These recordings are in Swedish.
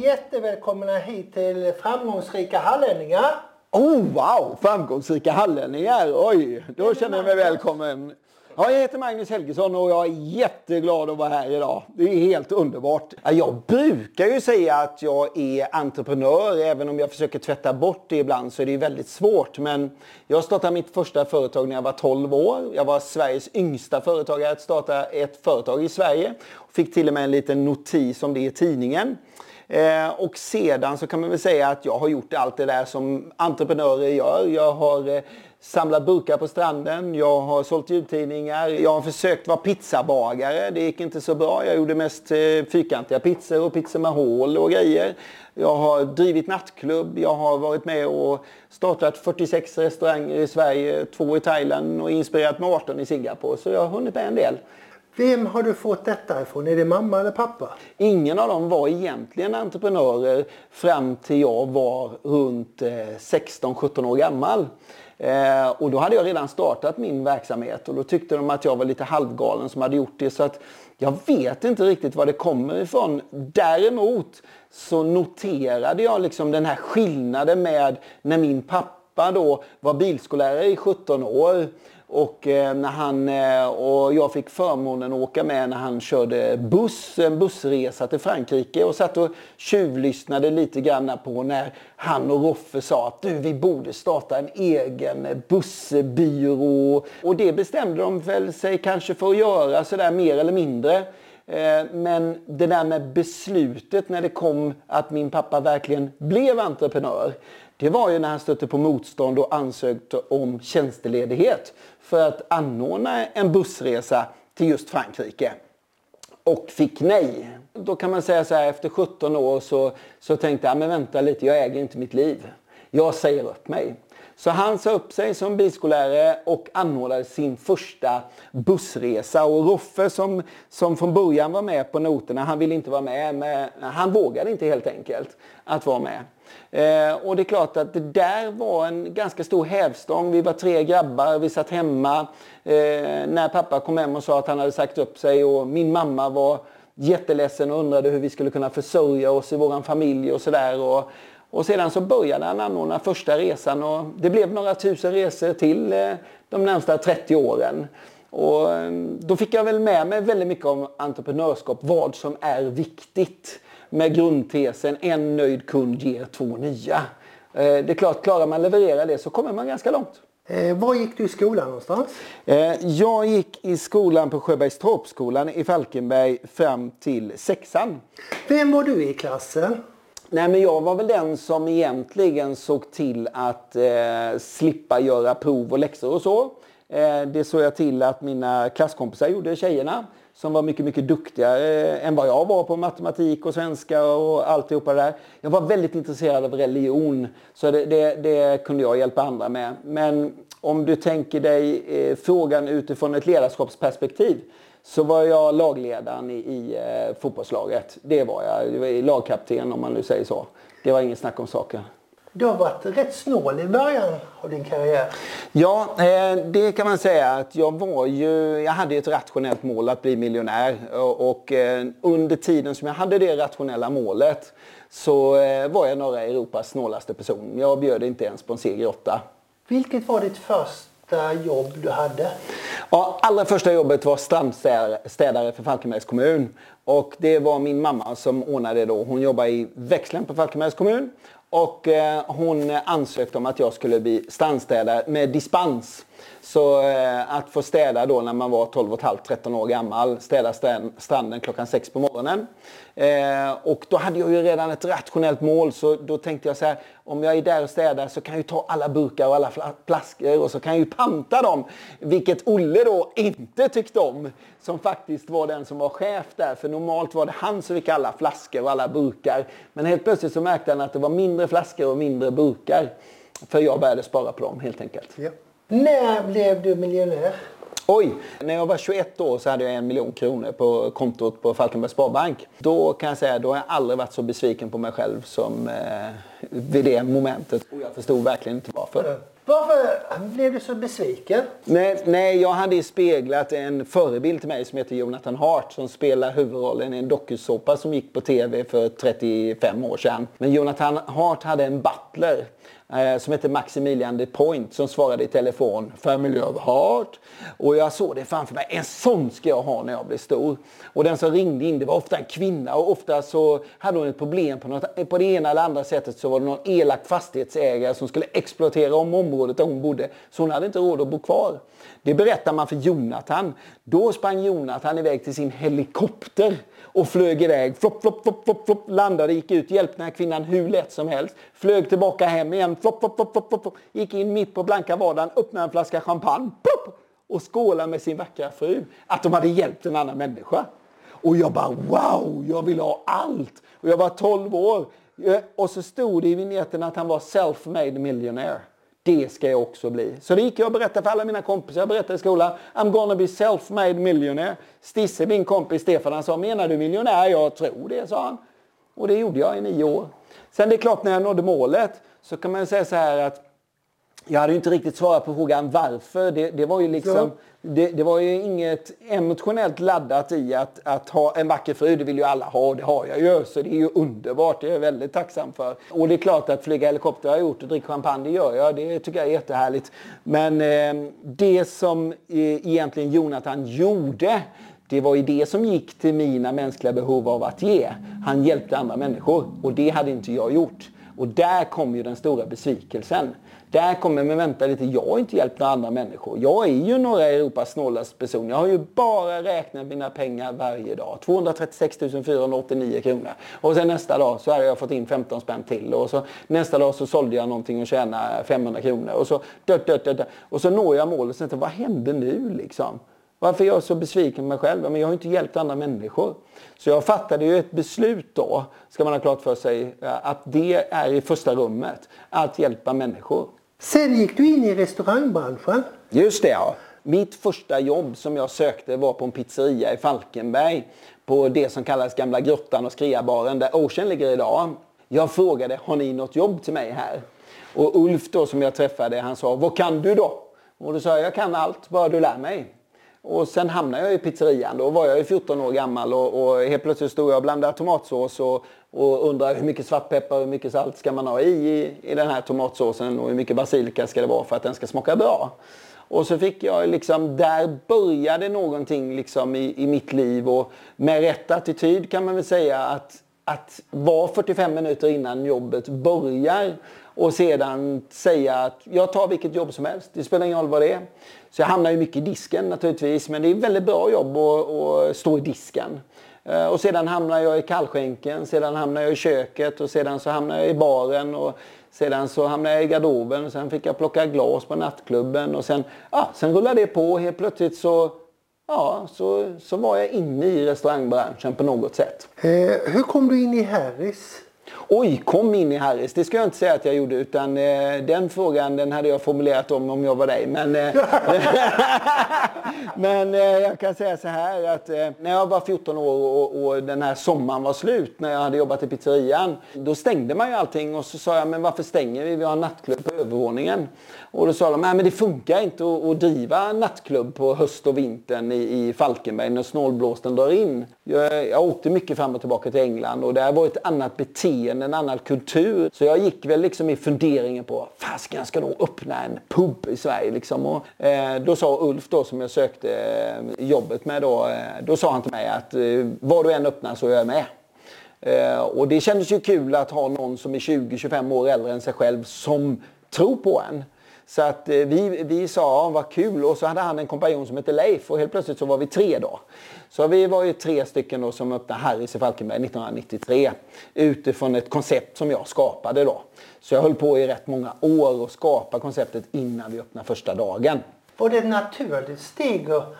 jättevälkomna hit till framgångsrika hallänningar. Oh wow! Framgångsrika hallänningar. Oj, då känner jag mig välkommen. Ja, jag heter Magnus Helgesson och jag är jätteglad att vara här idag. Det är helt underbart. Jag brukar ju säga att jag är entreprenör, även om jag försöker tvätta bort det ibland så är det väldigt svårt. Men jag startade mitt första företag när jag var 12 år. Jag var Sveriges yngsta företagare att starta ett företag i Sverige. Fick till och med en liten notis om det i tidningen. Eh, och sedan så kan man väl säga att jag har gjort allt det där som entreprenörer gör. Jag har eh, samlat burkar på stranden, jag har sålt jultidningar, jag har försökt vara pizzabagare. Det gick inte så bra. Jag gjorde mest eh, fyrkantiga pizzor och pizzor med hål och grejer. Jag har drivit nattklubb, jag har varit med och startat 46 restauranger i Sverige, två i Thailand och inspirerat med 18 i Singapore. Så jag har hunnit med en del. Vem har du fått detta ifrån? Är det mamma eller pappa? Ingen av dem var egentligen entreprenörer fram till jag var runt eh, 16-17 år gammal. Eh, och då hade jag redan startat min verksamhet och då tyckte de att jag var lite halvgalen som hade gjort det. Så att jag vet inte riktigt var det kommer ifrån. Däremot så noterade jag liksom den här skillnaden med när min pappa då var bilskollärare i 17 år och, eh, när han, eh, och jag fick förmånen att åka med när han körde buss, en bussresa till Frankrike och satt och tjuvlyssnade lite grann på när han och Roffe sa att du, vi borde starta en egen bussbyrå. Och det bestämde de väl sig kanske för att göra sådär mer eller mindre. Eh, men det där med beslutet när det kom att min pappa verkligen blev entreprenör det var ju när han stötte på motstånd och ansökte om tjänsteledighet för att anordna en bussresa till just Frankrike. Och fick nej. Då kan man säga så här, efter 17 år så, så tänkte jag, men vänta lite, jag äger inte mitt liv. Jag säger upp mig. Så han sa upp sig som bilskollärare och anordnade sin första bussresa. Och Roffe som, som från början var med på noterna, han ville inte vara med. Men han vågade inte helt enkelt att vara med. Eh, och det är klart att det där var en ganska stor hävstång. Vi var tre grabbar, vi satt hemma. Eh, när pappa kom hem och sa att han hade sagt upp sig och min mamma var jätteledsen och undrade hur vi skulle kunna försörja oss i vår familj och sådär. Och, och sedan så började han anordna första resan och det blev några tusen resor till eh, de närmsta 30 åren. Och eh, då fick jag väl med mig väldigt mycket om entreprenörskap, vad som är viktigt med grundtesen en nöjd kund ger två nya. Eh, det är klart, klarar man leverera det så kommer man ganska långt. Eh, var gick du i skolan någonstans? Eh, jag gick i skolan på Sjöbergstorpsskolan i Falkenberg fram till sexan. Vem var du i klassen? Nej, men jag var väl den som egentligen såg till att eh, slippa göra prov och läxor och så. Eh, det såg jag till att mina klasskompisar gjorde, tjejerna som var mycket, mycket duktigare eh, än vad jag var på matematik och svenska och alltihopa det där. Jag var väldigt intresserad av religion, så det, det, det kunde jag hjälpa andra med. Men om du tänker dig eh, frågan utifrån ett ledarskapsperspektiv så var jag lagledaren i, i eh, fotbollslaget. Det var jag. jag var lagkapten om man nu säger så. Det var ingen snack om saken. Du har varit rätt snål i början av din karriär. Ja, eh, det kan man säga att jag var ju, jag hade ett rationellt mål att bli miljonär och eh, under tiden som jag hade det rationella målet så eh, var jag norra Europas snålaste person. Jag bjöd inte ens på en segeråtta. Vilket var ditt första jobb du hade? Ja, allra första jobbet var strandstädare för Falkenbergs kommun. Och det var min mamma som ordnade det då. Hon jobbar i växeln på Falkenbergs kommun. Och eh, hon ansökte om att jag skulle bli strandstädare med dispens. Så eh, att få städa då när man var 12,5-13 år gammal, städa stranden klockan 6 på morgonen. Eh, och då hade jag ju redan ett rationellt mål så då tänkte jag så här, om jag är där och städar så kan jag ju ta alla burkar och alla flaskor och så kan jag ju panta dem. Vilket Olle då inte tyckte om, som faktiskt var den som var chef där. För normalt var det han som fick alla flaskor och alla burkar. Men helt plötsligt så märkte han att det var mindre flaskor och mindre burkar. För jag började spara på dem helt enkelt. Ja. När blev du miljonär? Oj! När jag var 21 år så hade jag en miljon kronor på kontot på Falkenbergs Sparbank. Då kan jag säga, då har jag aldrig varit så besviken på mig själv som eh, vid det momentet. Och jag förstod verkligen inte varför. Varför blev du så besviken? Nej, nej, jag hade ju speglat en förebild till mig som heter Jonathan Hart som spelar huvudrollen i en dokusåpa som gick på tv för 35 år sedan. Men Jonathan Hart hade en butler Eh, som hette Maximilian de Point som svarade i telefon. Family of Heart. Och jag såg det framför mig. En sån ska jag ha när jag blir stor. Och den som ringde in det var ofta en kvinna och ofta så hade hon ett problem på, något, på det ena eller andra sättet så var det någon elak fastighetsägare som skulle exploatera om området där hon bodde. Så hon hade inte råd att bo kvar. Det berättar man för Jonathan. Då sprang Jonathan iväg till sin helikopter och flög iväg. Flopp, flopp, flop, flopp, flopp, landade, gick ut, hjälpte den här kvinnan hur lätt som helst. Flög tillbaka hem igen, flopp, flopp, flopp, flopp, flopp, gick in mitt på blanka vardagen, öppnade en flaska champagne plopp, och skålade med sin vackra fru. Att de hade hjälpt en annan människa. Och jag bara wow, jag vill ha allt. Och jag var 12 år. Eh, och så stod det i vignetten att han var self-made millionaire. Det ska jag också bli. Så det gick jag och berättade för alla mina kompisar. Jag berättade i skolan. I'm gonna be self-made millionaire. Stisse, min kompis Stefan, han sa menar du miljonär? Jag tror det, sa han. Och det gjorde jag i nio år. Sen det är klart när jag nådde målet så kan man säga så här att jag hade ju inte riktigt svarat på frågan varför. Det, det var ju liksom... Det, det, var ju inget emotionellt laddat i att, att ha en vacker fru. Det vill ju alla ha och det har jag ju. Så det är ju underbart. Det är jag väldigt tacksam för. Och det är klart att flyga helikopter har jag gjort och dricka champagne det gör jag. Det tycker jag är jättehärligt. Men eh, det som eh, egentligen Jonathan gjorde det var ju det som gick till mina mänskliga behov av att ge. Han hjälpte andra människor och det hade inte jag gjort. Och där kom ju den stora besvikelsen. Där kommer, men vänta lite, jag har inte hjälpt några andra människor. Jag är ju några Europas snålaste person. Jag har ju bara räknat mina pengar varje dag. 236 489 kronor. Och sen nästa dag så hade jag fått in 15 spänn till. Och så nästa dag så sålde jag någonting och tjänade 500 kronor. Och så, dött, dött, dött, och så når jag målet. Sen, vad hände nu liksom? Varför är jag så besviken på mig själv? Men jag har inte hjälpt andra människor. Så jag fattade ju ett beslut då, ska man ha klart för sig, eh, att det är i första rummet. Att hjälpa människor. Sen gick du in i restaurangbranschen. Just det ja. Mitt första jobb som jag sökte var på en pizzeria i Falkenberg. På det som kallas Gamla Grottan och Skriabaren där Ocean ligger idag. Jag frågade, har ni något jobb till mig här? Och Ulf då som jag träffade, han sa, vad kan du då? Och då sa jag, jag kan allt, bara du lär mig. Och sen hamnade jag i pizzerian. Då var jag ju 14 år gammal och, och helt plötsligt stod jag och blandade tomatsås och, och undrade hur mycket svartpeppar och hur mycket salt ska man ha i, i, i den här tomatsåsen och hur mycket basilika ska det vara för att den ska smaka bra. Och så fick jag liksom, där började någonting liksom i, i mitt liv och med rätt attityd kan man väl säga att, att vara 45 minuter innan jobbet börjar och sedan säga att jag tar vilket jobb som helst. Det spelar ingen roll vad det är. Så jag hamnar ju mycket i disken naturligtvis. Men det är ett väldigt bra jobb att, att stå i disken. Eh, och sedan hamnar jag i kallskänken, sedan hamnar jag i köket och sedan så hamnar jag i baren. Och sedan så hamnade jag i garderoben och sen fick jag plocka glas på nattklubben. Och sen, ja, sen rullade det på. Helt plötsligt så, ja, så, så var jag inne i restaurangbranschen på något sätt. Eh, hur kom du in i Harris? Oj, kom in i Harris. Det ska jag inte säga att jag gjorde. Utan eh, den frågan den hade jag formulerat om om jag var dig. Men, eh, men eh, jag kan säga så här att eh, när jag var 14 år och, och, den här sommaren var slut. När jag hade jobbat i pizzerian. Då stängde man ju allting. Och så sa jag, men varför stänger vi? Vi har en nattklubb på övervåningen. Och då sa de, nej men det funkar inte att, att driva nattklubb på höst och vintern i, i Falkenberg när snålblåsten drar in. Jag, jag åkte mycket fram och tillbaka till England och det var ett annat beteende, en annan kultur. Så jag gick väl liksom i funderingen på, fasiken jag ska nog öppna en pub i Sverige liksom. Och, eh, då sa Ulf då som jag sökte eh, jobbet med då, eh, då sa han till mig att eh, vad du än öppnar så är jag med. Eh, och det kändes ju kul att ha någon som är 20-25 år äldre än sig själv som tror på en. Så att eh, vi, vi sa, ja, vad kul. Och så hade han en kompanjon som hette Leif och helt plötsligt så var vi tre då. Så vi var ju tre stycken då som öppnade Harrys i Falkenberg 1993 utifrån ett koncept som jag skapade då. Så jag höll på i rätt många år och skapa konceptet innan vi öppnade första dagen. Var det ett naturligt steg att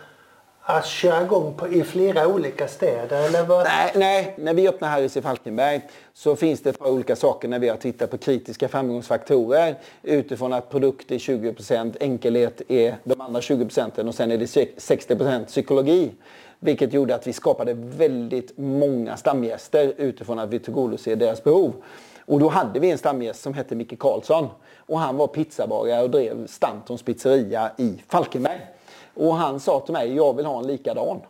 att köra igång på, i flera olika städer? Eller vad? Nej, nej, när vi öppnar Harris i Falkenberg så finns det ett par olika saker när vi har tittat på kritiska framgångsfaktorer utifrån att produkt är 20% enkelhet är de andra 20 procenten och sen är det 60% psykologi. Vilket gjorde att vi skapade väldigt många stamgäster utifrån att vi tillgodoser deras behov. Och då hade vi en stamgäst som hette Micke Karlsson. Och han var pizzabagare och drev Stantons pizzeria i Falkenberg. Och han sa till mig, jag vill ha en likadan.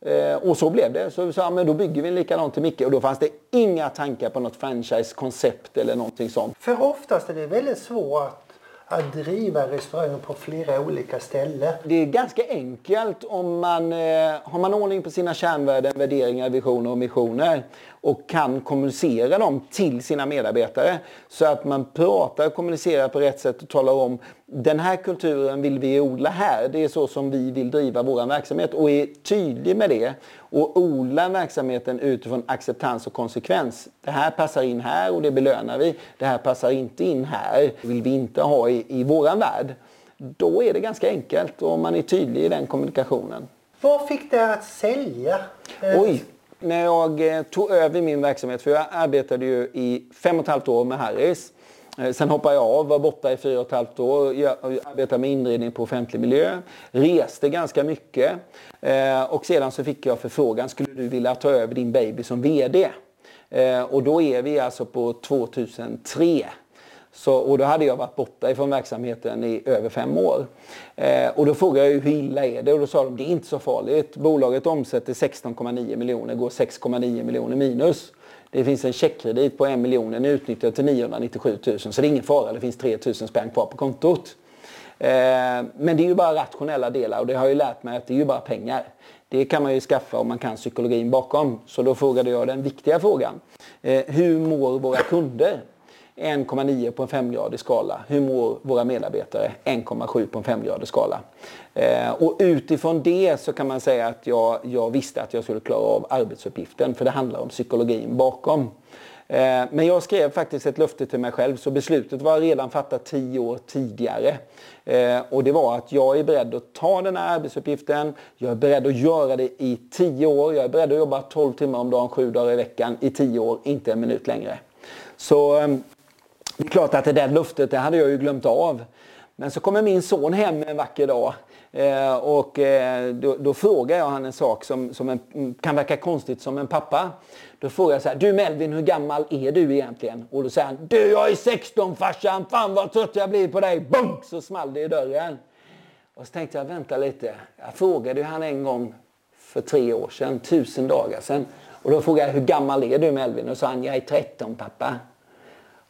Eh, och så blev det. Så vi sa, men då bygger vi en likadan till Micke. Och då fanns det inga tankar på något franchise-koncept eller någonting sånt. För oftast är det väldigt svårt att driva restauranger på flera olika ställen. Det är ganska enkelt om man eh, har man ordning på sina kärnvärden, värderingar, visioner och missioner och kan kommunicera dem till sina medarbetare så att man pratar och kommunicerar på rätt sätt och talar om den här kulturen vill vi odla här. Det är så som vi vill driva vår verksamhet och är tydlig med det och odla verksamheten utifrån acceptans och konsekvens. Det här passar in här och det belönar vi. Det här passar inte in här. Det vill vi inte ha i, i våran värld. Då är det ganska enkelt och man är tydlig i den kommunikationen. Vad fick det att sälja? Oj, när jag eh, tog över min verksamhet, för jag arbetade ju i fem och ett halvt år med Harris. Eh, sen hoppade jag av, var borta i fyra och ett halvt år. Jag arbetade med inredning på offentlig miljö. Reste ganska mycket. Eh, och sedan så fick jag förfrågan, skulle du vilja ta över din baby som VD? Och då är vi alltså på 2003. Så, och då hade jag varit borta ifrån verksamheten i över fem år. Eh, och då frågade jag hur illa är det? Och då sa de det är inte så farligt. Bolaget omsätter 16,9 miljoner, går 6,9 miljoner minus. Det finns en checkkredit på en miljon, den är utnyttjad till 997 000 så det är ingen fara, det finns 3 000 spänn kvar på kontot. Eh, men det är ju bara rationella delar och det har jag ju lärt mig att det är ju bara pengar. Det kan man ju skaffa om man kan psykologin bakom. Så då frågade jag den viktiga frågan. Eh, hur mår våra kunder? 1,9 på en femgradig skala. Hur mår våra medarbetare? 1,7 på en femgradig skala. Eh, och utifrån det så kan man säga att jag, jag visste att jag skulle klara av arbetsuppgiften för det handlar om psykologin bakom. Eh, men jag skrev faktiskt ett löfte till mig själv så beslutet var redan fattat tio år tidigare. Eh, och det var att jag är beredd att ta den här arbetsuppgiften. Jag är beredd att göra det i tio år. Jag är beredd att jobba 12 timmar om dagen, sju dagar i veckan i tio år, inte en minut längre. Så ehm, det är klart att det där luftet det hade jag ju glömt av. Men så kommer min son hem en vacker dag eh, och eh, då, då, frågar jag han en sak som, som en, kan verka konstigt som en pappa. Då frågar jag så här, du Melvin hur gammal är du egentligen? Och då säger han, du jag är 16 farsan, fan vad trött jag blir på dig. Bunk! Så small det i dörren. Och så tänkte jag, vänta lite. Jag frågade han en gång för tre år sedan, tusen dagar sedan. Och då frågade jag, hur gammal är du Melvin? Och så sa han, jag är 13 pappa.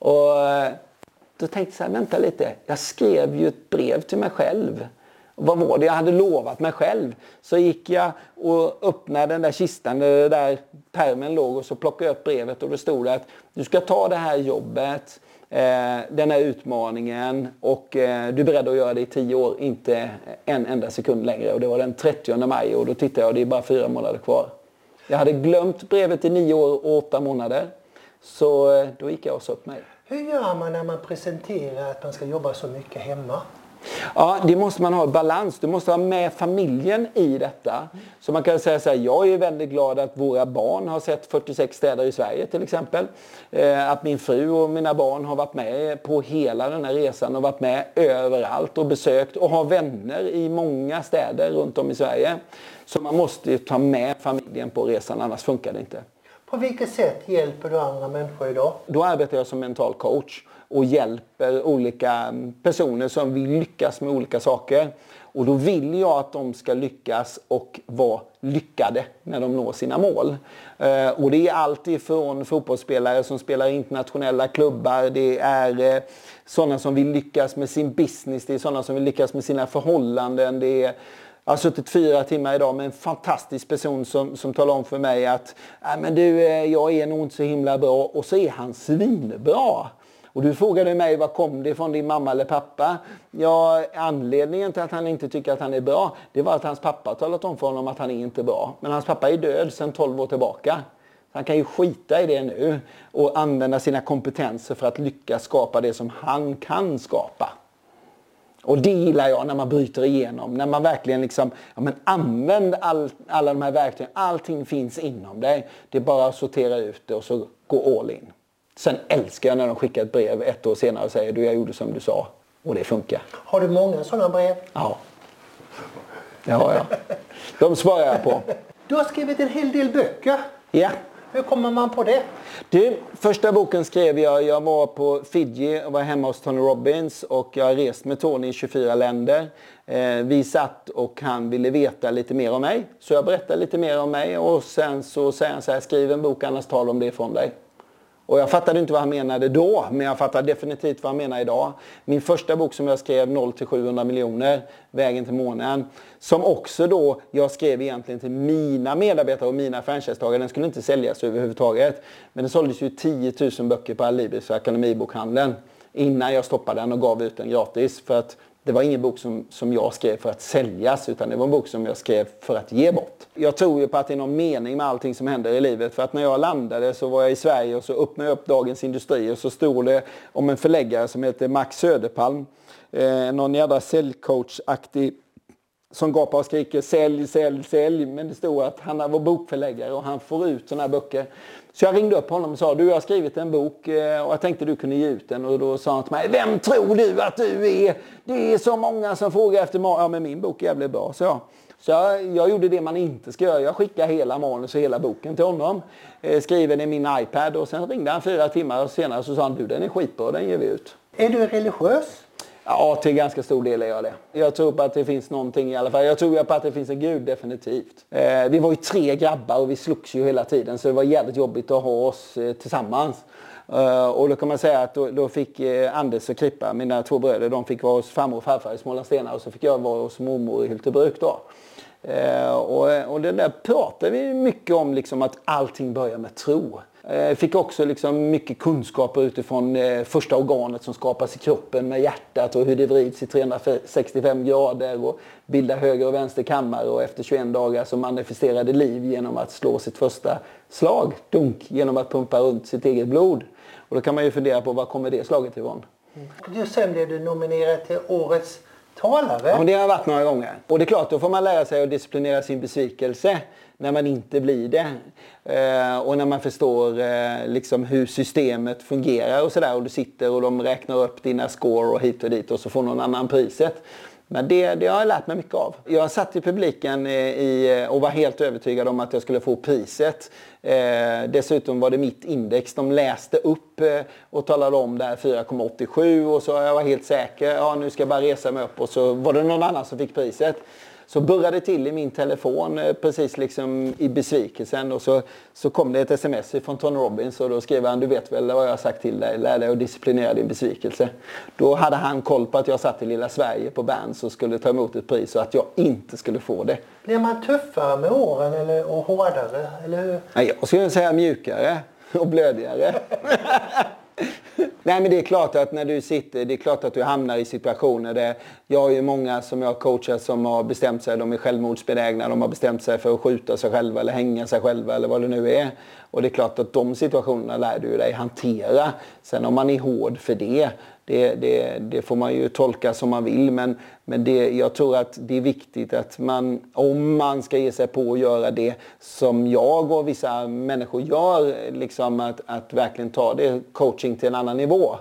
Och eh, då tänkte jag så här, vänta lite. Jag skrev ju ett brev till mig själv. Vad var det jag hade lovat mig själv? Så gick jag och öppnade den där kistan där, där permen låg och så plockade jag upp brevet och då stod det att du ska ta det här jobbet, eh, den här utmaningen och eh, du är beredd att göra det i tio år, inte en enda sekund längre. Och det var den 30 maj och då tittade jag, och det är bara fyra månader kvar. Jag hade glömt brevet i nio år och åtta månader. Så eh, då gick jag och sa upp mig. Hur gör man när man presenterar att man ska jobba så mycket hemma? Ja, det måste man ha balans. Du måste ha med familjen i detta. Så man kan säga så här, jag är väldigt glad att våra barn har sett 46 städer i Sverige till exempel. Eh, att min fru och mina barn har varit med på hela den här resan och varit med överallt och besökt och har vänner i många städer runt om i Sverige. Så man måste ta med familjen på resan, annars funkar det inte. På vilket sätt hjälper du andra människor idag? Då arbetar jag som mental coach och hjälper olika personer som vill lyckas med olika saker. Och då vill jag att de ska lyckas och vara lyckade när de når sina mål. Eh, och det är allt ifrån fotbollsspelare som spelar i internationella klubbar, det är eh, sådana som vill lyckas med sin business, det är sådana som vill lyckas med sina förhållanden, det är jag har suttit fyra timmar idag med en fantastisk person som, som talar om för mig att äh, men du, eh, jag är nog inte så himla bra och så är han svinbra. Och du frågade mig var kom det från din mamma eller pappa? Ja, anledningen till att han inte tycker att han är bra, det var att hans pappa talat om för honom att han är inte bra. Men hans pappa är död sedan 12 år tillbaka. Han kan ju skita i det nu och använda sina kompetenser för att lyckas skapa det som han kan skapa. Och det gillar jag när man bryter igenom. När man verkligen liksom, ja men använd all, alla de här verktygen. Allting finns inom dig. Det är bara att sortera ut det och så gå all in. Sen älskar jag när de skickar ett brev ett år senare och säger du jag gjorde som du sa. Och det funkar. Har du många sådana brev? Ja. Det har jag. De svarar jag på. Du har skrivit en hel del böcker. Ja. Hur kommer man på det? Du, första boken skrev jag, jag var på Fiji och var hemma hos Tony Robbins och jag har rest med Tony i 24 länder. Eh, vi satt och han ville veta lite mer om mig. Så jag berättade lite mer om mig och sen så säger han så här, skriv en bok annars tar de det ifrån dig. Och jag fattade inte vad han menade då, men jag fattar definitivt vad han menar idag. Min första bok som jag skrev, 0 till 700 miljoner, Vägen till månen. Som också då, jag skrev egentligen till mina medarbetare och mina franchisetagare. Den skulle inte säljas överhuvudtaget. Men det såldes ju 10 000 böcker på Alibris och Akademibokhandeln. Innan jag stoppade den och gav ut den gratis. För att det var ingen bok som, som jag skrev för att säljas utan det var en bok som jag skrev för att ge bort. Jag tror ju på att det är någon mening med allting som händer i livet. För att när jag landade så var jag i Sverige och så öppnade jag upp Dagens Industri och så stod det om en förläggare som heter Max Söderpalm. Eh, någon jävla säljcoach-aktig som gapar och skriker sälj, sälj, sälj. Men det stod att han var bokförläggare och han får ut sådana här böcker. Så jag ringde upp honom och sa, du jag har skrivit en bok eh, och jag tänkte du kunde ge ut den. Och då sa han till mig, vem tror du att du är? Det är så många som frågar efter. Ja men min bok är jävligt bra, så jag. Så jag, jag, gjorde det man inte ska göra. Jag skickade hela manus och hela boken till honom. Eh, skriven i min iPad och sen ringde han fyra timmar senare och sa han, du den är skitbra, den ger vi ut. Är du religiös? Ja, till ganska stor del är jag det. Jag tror på att det finns någonting i alla fall. Jag tror på att det finns en gud, definitivt. Eh, vi var ju tre grabbar och vi slogs ju hela tiden så det var jävligt jobbigt att ha oss eh, tillsammans. Eh, och då kan man säga att då, då fick eh, Anders och Krippa, mina två bröder, de fick vara hos farmor och farfar i Smålandstena och så fick jag vara hos mormor i Hyltebruk då. Eh, och, och det där pratar vi mycket om, liksom att allting börjar med tro. Eh, fick också liksom mycket kunskaper utifrån eh, första organet som skapas i kroppen med hjärtat och hur det vrids i 365 grader och bildar höger och vänster kammare och efter 21 dagar så manifesterade liv genom att slå sitt första slag, dunk, genom att pumpa runt sitt eget blod. Och då kan man ju fundera på var kommer det slaget ifrån? Mm. Sen blev du nominerad till Årets talare. Ja, det har jag varit några gånger. Och det är klart, då får man lära sig att disciplinera sin besvikelse när man inte blir det. Eh, och när man förstår eh, liksom hur systemet fungerar och sådär. Och du sitter och de räknar upp dina score och hit och dit och så får någon annan priset. Men det, det har jag lärt mig mycket av. Jag satt i publiken i, och var helt övertygad om att jag skulle få priset. Eh, dessutom var det mitt index de läste upp eh, och talade om där 4,87 och så jag var helt säker. Ja, nu ska jag bara resa mig upp och så var det någon annan som fick priset så burrade till i min telefon eh, precis liksom i besvikelsen och så, så kom det ett sms från Tony Robbins och då skrev han du vet väl vad jag har sagt till dig, lär dig att disciplinera din besvikelse. Då hade han koll på att jag satt i lilla Sverige på Berns och skulle ta emot ett pris och att jag inte skulle få det. Blir man tuffare med åren eller, och hårdare? Eller hur? Nej, jag skulle säga mjukare och blödigare. Nej men det är klart att när du sitter, det är klart att du hamnar i situationer där jag har ju många som jag coachar som har bestämt sig, de är självmordsbenägna, de har bestämt sig för att skjuta sig själva eller hänga sig själva eller vad det nu är. Och det är klart att de situationerna lär du dig hantera. Sen om man är hård för det, det, det, det, får man ju tolka som man vill. Men, men det, jag tror att det är viktigt att man, om man ska ge sig på att göra det som jag och vissa människor gör, liksom att, att verkligen ta det coaching till en annan nivå.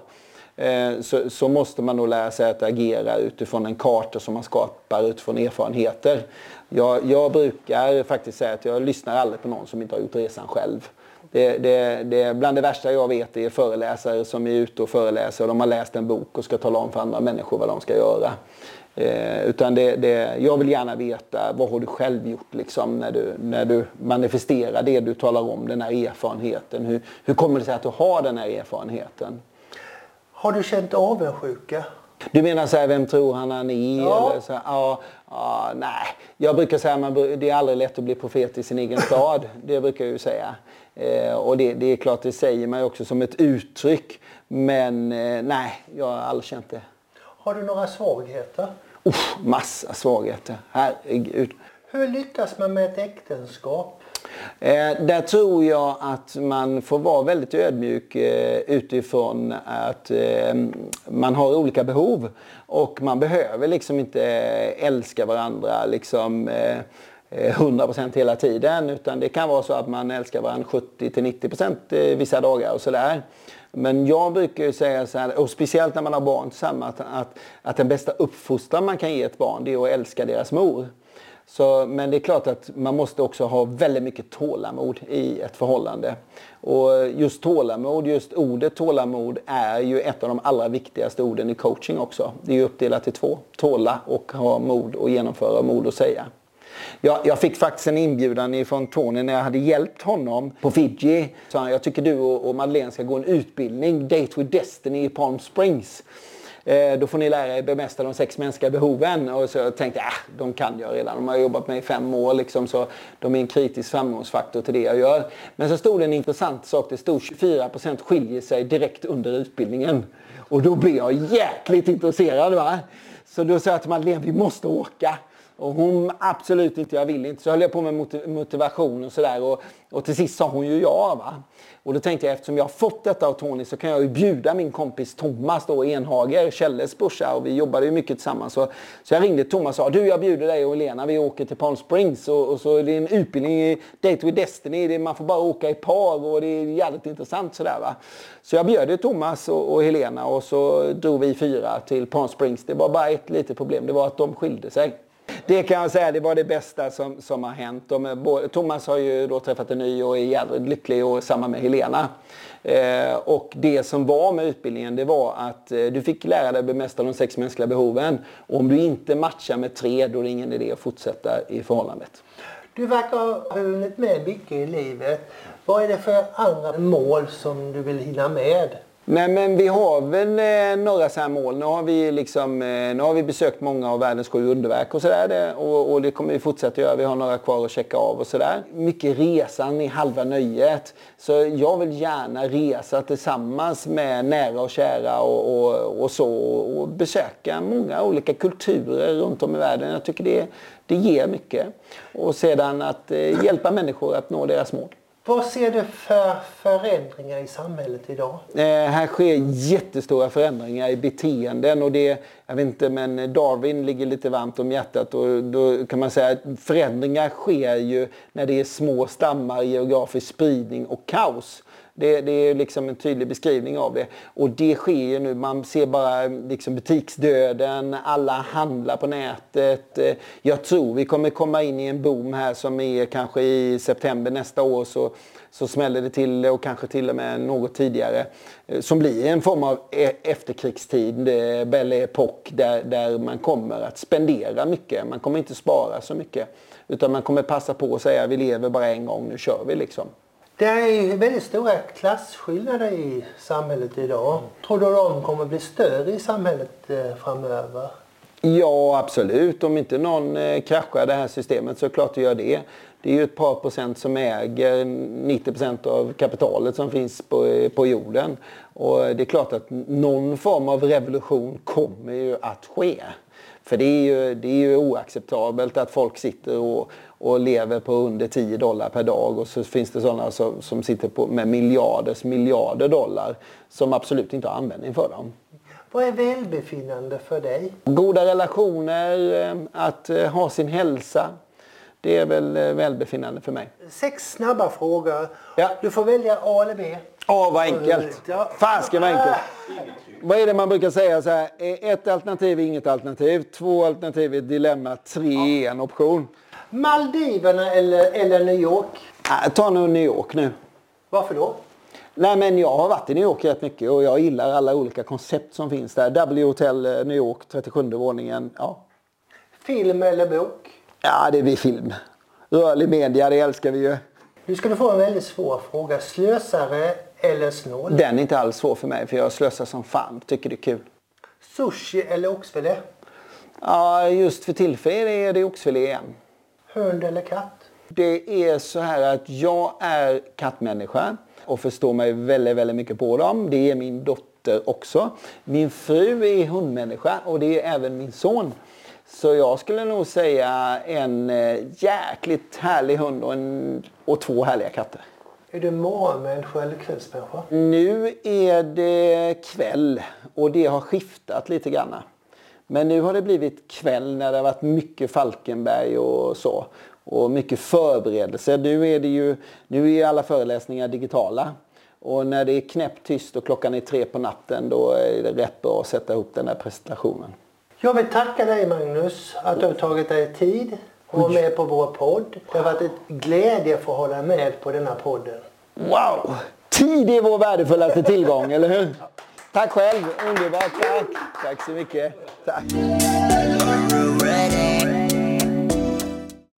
Eh, så, så, måste man nog lära sig att agera utifrån en karta som man skapar utifrån erfarenheter. Jag, jag brukar faktiskt säga att jag lyssnar aldrig på någon som inte har gjort resan själv. Det, det, det, bland det värsta jag vet är föreläsare som är ute och föreläser och de har läst en bok och ska tala om för andra människor vad de ska göra. Eh, utan det, det, jag vill gärna veta vad har du själv gjort liksom, när, du, när du manifesterar det du talar om, den här erfarenheten. Hur, hur kommer det sig att du har den här erfarenheten? Har du känt avundsjuka? Du menar så här, vem tror han han är? Ja. Eller så här, ja, ja, nej. Jag brukar säga att det är aldrig lätt att bli profet i sin egen stad. Det brukar jag ju säga. Eh, och det, det, är klart, det säger man ju också som ett uttryck. Men eh, nej, jag har aldrig känt det. Har du några svagheter? Uff, massa svagheter. Herregud. Hur lyckas man med ett äktenskap? Eh, där tror jag att man får vara väldigt ödmjuk eh, utifrån att eh, man har olika behov. Och man behöver liksom inte älska varandra liksom Eh, 100% hela tiden. Utan det kan vara så att man älskar varandra 70-90% eh, vissa dagar och sådär. Men jag brukar ju säga så här, och speciellt när man har barn tillsammans, att, att, att den bästa uppfostran man kan ge ett barn det är att älska deras mor. Så, men det är klart att man måste också ha väldigt mycket tålamod i ett förhållande. Och just tålamod, just ordet tålamod är ju ett av de allra viktigaste orden i coaching också. Det är ju uppdelat i två. Tåla och ha mod och genomföra, mod att säga. Jag, jag, fick faktiskt en inbjudan från Tony när jag hade hjälpt honom på Fiji. Så han, jag tycker du och, och Madeleine ska gå en utbildning, Date with Destiny i Palm Springs. Eh, då får ni lära er bemästra de sex mänskliga behoven. Och så tänkte jag, äh, de kan jag redan. De har jobbat med i fem år liksom, så de är en kritisk framgångsfaktor till det jag gör. Men så stod det en intressant sak. Det stod 24% skiljer sig direkt under utbildningen. Och då blev jag jäkligt intresserad. Va? Så då sa jag till Madeleine, vi måste åka. Och hon absolut inte, jag vill inte. Så höll jag på med motivation och sådär. Och, och till sist sa hon ju ja. Va? Och då tänkte jag eftersom jag har fått detta av Tony så kan jag ju bjuda min kompis Thomas då, Enhager, Kjelles brorsa. Och vi jobbade ju mycket tillsammans. Så, så jag ringde Thomas och sa du jag bjuder dig och Lena, vi åker till Palm Springs. Och, och så är det en utbildning i Date with Destiny. Det, man får bara åka i par och det är jävligt intressant sådär va. Så jag bjöd Thomas och, och Helena och så drog vi fyra till Palm Springs. Det var bara ett litet problem, det var att de skilde sig. Det kan jag säga, det var det bästa som, som har hänt. De, Thomas har ju då träffat en ny och är jävligt lycklig och samma med Helena. Eh, och det som var med utbildningen det var att eh, du fick lära dig bemästra de sex mänskliga behoven. Och om du inte matchar med tre då är det ingen idé att fortsätta i förhållandet. Du verkar ha hunnit med mycket i livet. Vad är det för andra mål som du vill hinna med? Nej men vi har väl eh, några så här mål. Nu har, vi liksom, eh, nu har vi besökt många av världens sju underverk och sådär. Och, och, det kommer vi fortsätta göra. Vi har några kvar att checka av och sådär. Mycket resan i halva nöjet. Så jag vill gärna resa tillsammans med nära och kära och, och, och så. Och besöka många olika kulturer runt om i världen. Jag tycker det, det ger mycket. Och sedan att eh, hjälpa människor att nå deras mål. Vad ser du för förändringar i samhället idag? Eh, här sker jättestora förändringar i beteenden och det, jag vet inte, men Darwin ligger lite varmt om hjärtat och då kan man säga att förändringar sker ju när det är små stammar, geografisk spridning och kaos. Det, det, är liksom en tydlig beskrivning av det. Och det sker ju nu. Man ser bara liksom butiksdöden, alla handlar på nätet. Jag tror vi kommer komma in i en boom här som är kanske i september nästa år så, så smäller det till och kanske till och med något tidigare. Som blir en form av e-, efterkrigstid, Belle Epoque, där, där man kommer att spendera mycket. Man kommer inte spara så mycket. Utan man kommer passa på att säga vi lever bara en gång, nu kör vi liksom. Det är väldigt stora klasskillnader i samhället idag. Tror du de kommer bli större i samhället eh, framöver? Ja, absolut. Om inte någon eh, kraschar det här systemet så är det klart att gör det. Det är ju ett par procent som äger 90 procent av kapitalet som finns på, eh, på jorden. Och det är klart att någon form av revolution kommer ju att ske. För det är ju, det är ju oacceptabelt att folk sitter och, och lever på under 10 dollar per dag och så finns det sådana som, som sitter på, med miljarders miljarder dollar som absolut inte har användning för dem. Vad är välbefinnande för dig? Goda relationer, eh, att eh, ha sin hälsa. Det är väl eh, välbefinnande för mig. Sex snabba frågor. Ja. Du får välja A eller B. Åh, vad enkelt. Fasken vad enkelt. Vad är det man brukar säga så här? Ett alternativ är inget alternativ. Två alternativ är dilemma. Tre är en option. Maldiverna eller, eller New York? Äh, ta nu New York nu. Varför då? Nej men jag har varit i New York rätt mycket och jag gillar alla olika koncept som finns där. W Hotel eh, New York, 37 våningen. Ja. Film eller bok? Ja, det blir film. Rörlig media, det älskar vi ju. Nu ska du få en väldigt svår fråga. Slösare eller snål? Den är inte alls svår för mig för jag slösar som fan. Tycker det är kul. Sushi eller oxfilé? Ja, just för tillfället är det oxfilé igen. Hund eller katt? Det är så här att jag är kattmänniska och förstår mig väldigt, väldigt mycket på dem. Det är min dotter också. Min fru är hundmänniska och det är även min son. Så jag skulle nog säga en eh, jäkligt härlig hund och, en, och två härliga katter. Är du morgonmänniska eller kvällsmänniska? Nu är det kväll och det har skiftat lite grann. Men nu har det blivit kväll när det har varit mycket Falkenberg och så. Och mycket förberedelse. Nu är, det ju, nu är alla föreläsningar digitala. Och när det är knäpptyst och klockan är tre på natten då är det rätt bra att sätta ihop den här presentationen. Jag vill tacka dig Magnus att du har tagit dig tid och vara med på vår podd. Det har varit ett glädje att få hålla med på denna podden. Wow! Tid är vår värdefullaste tillgång, eller hur? Tack själv. Underbart. Tack. Tack så mycket. Tack.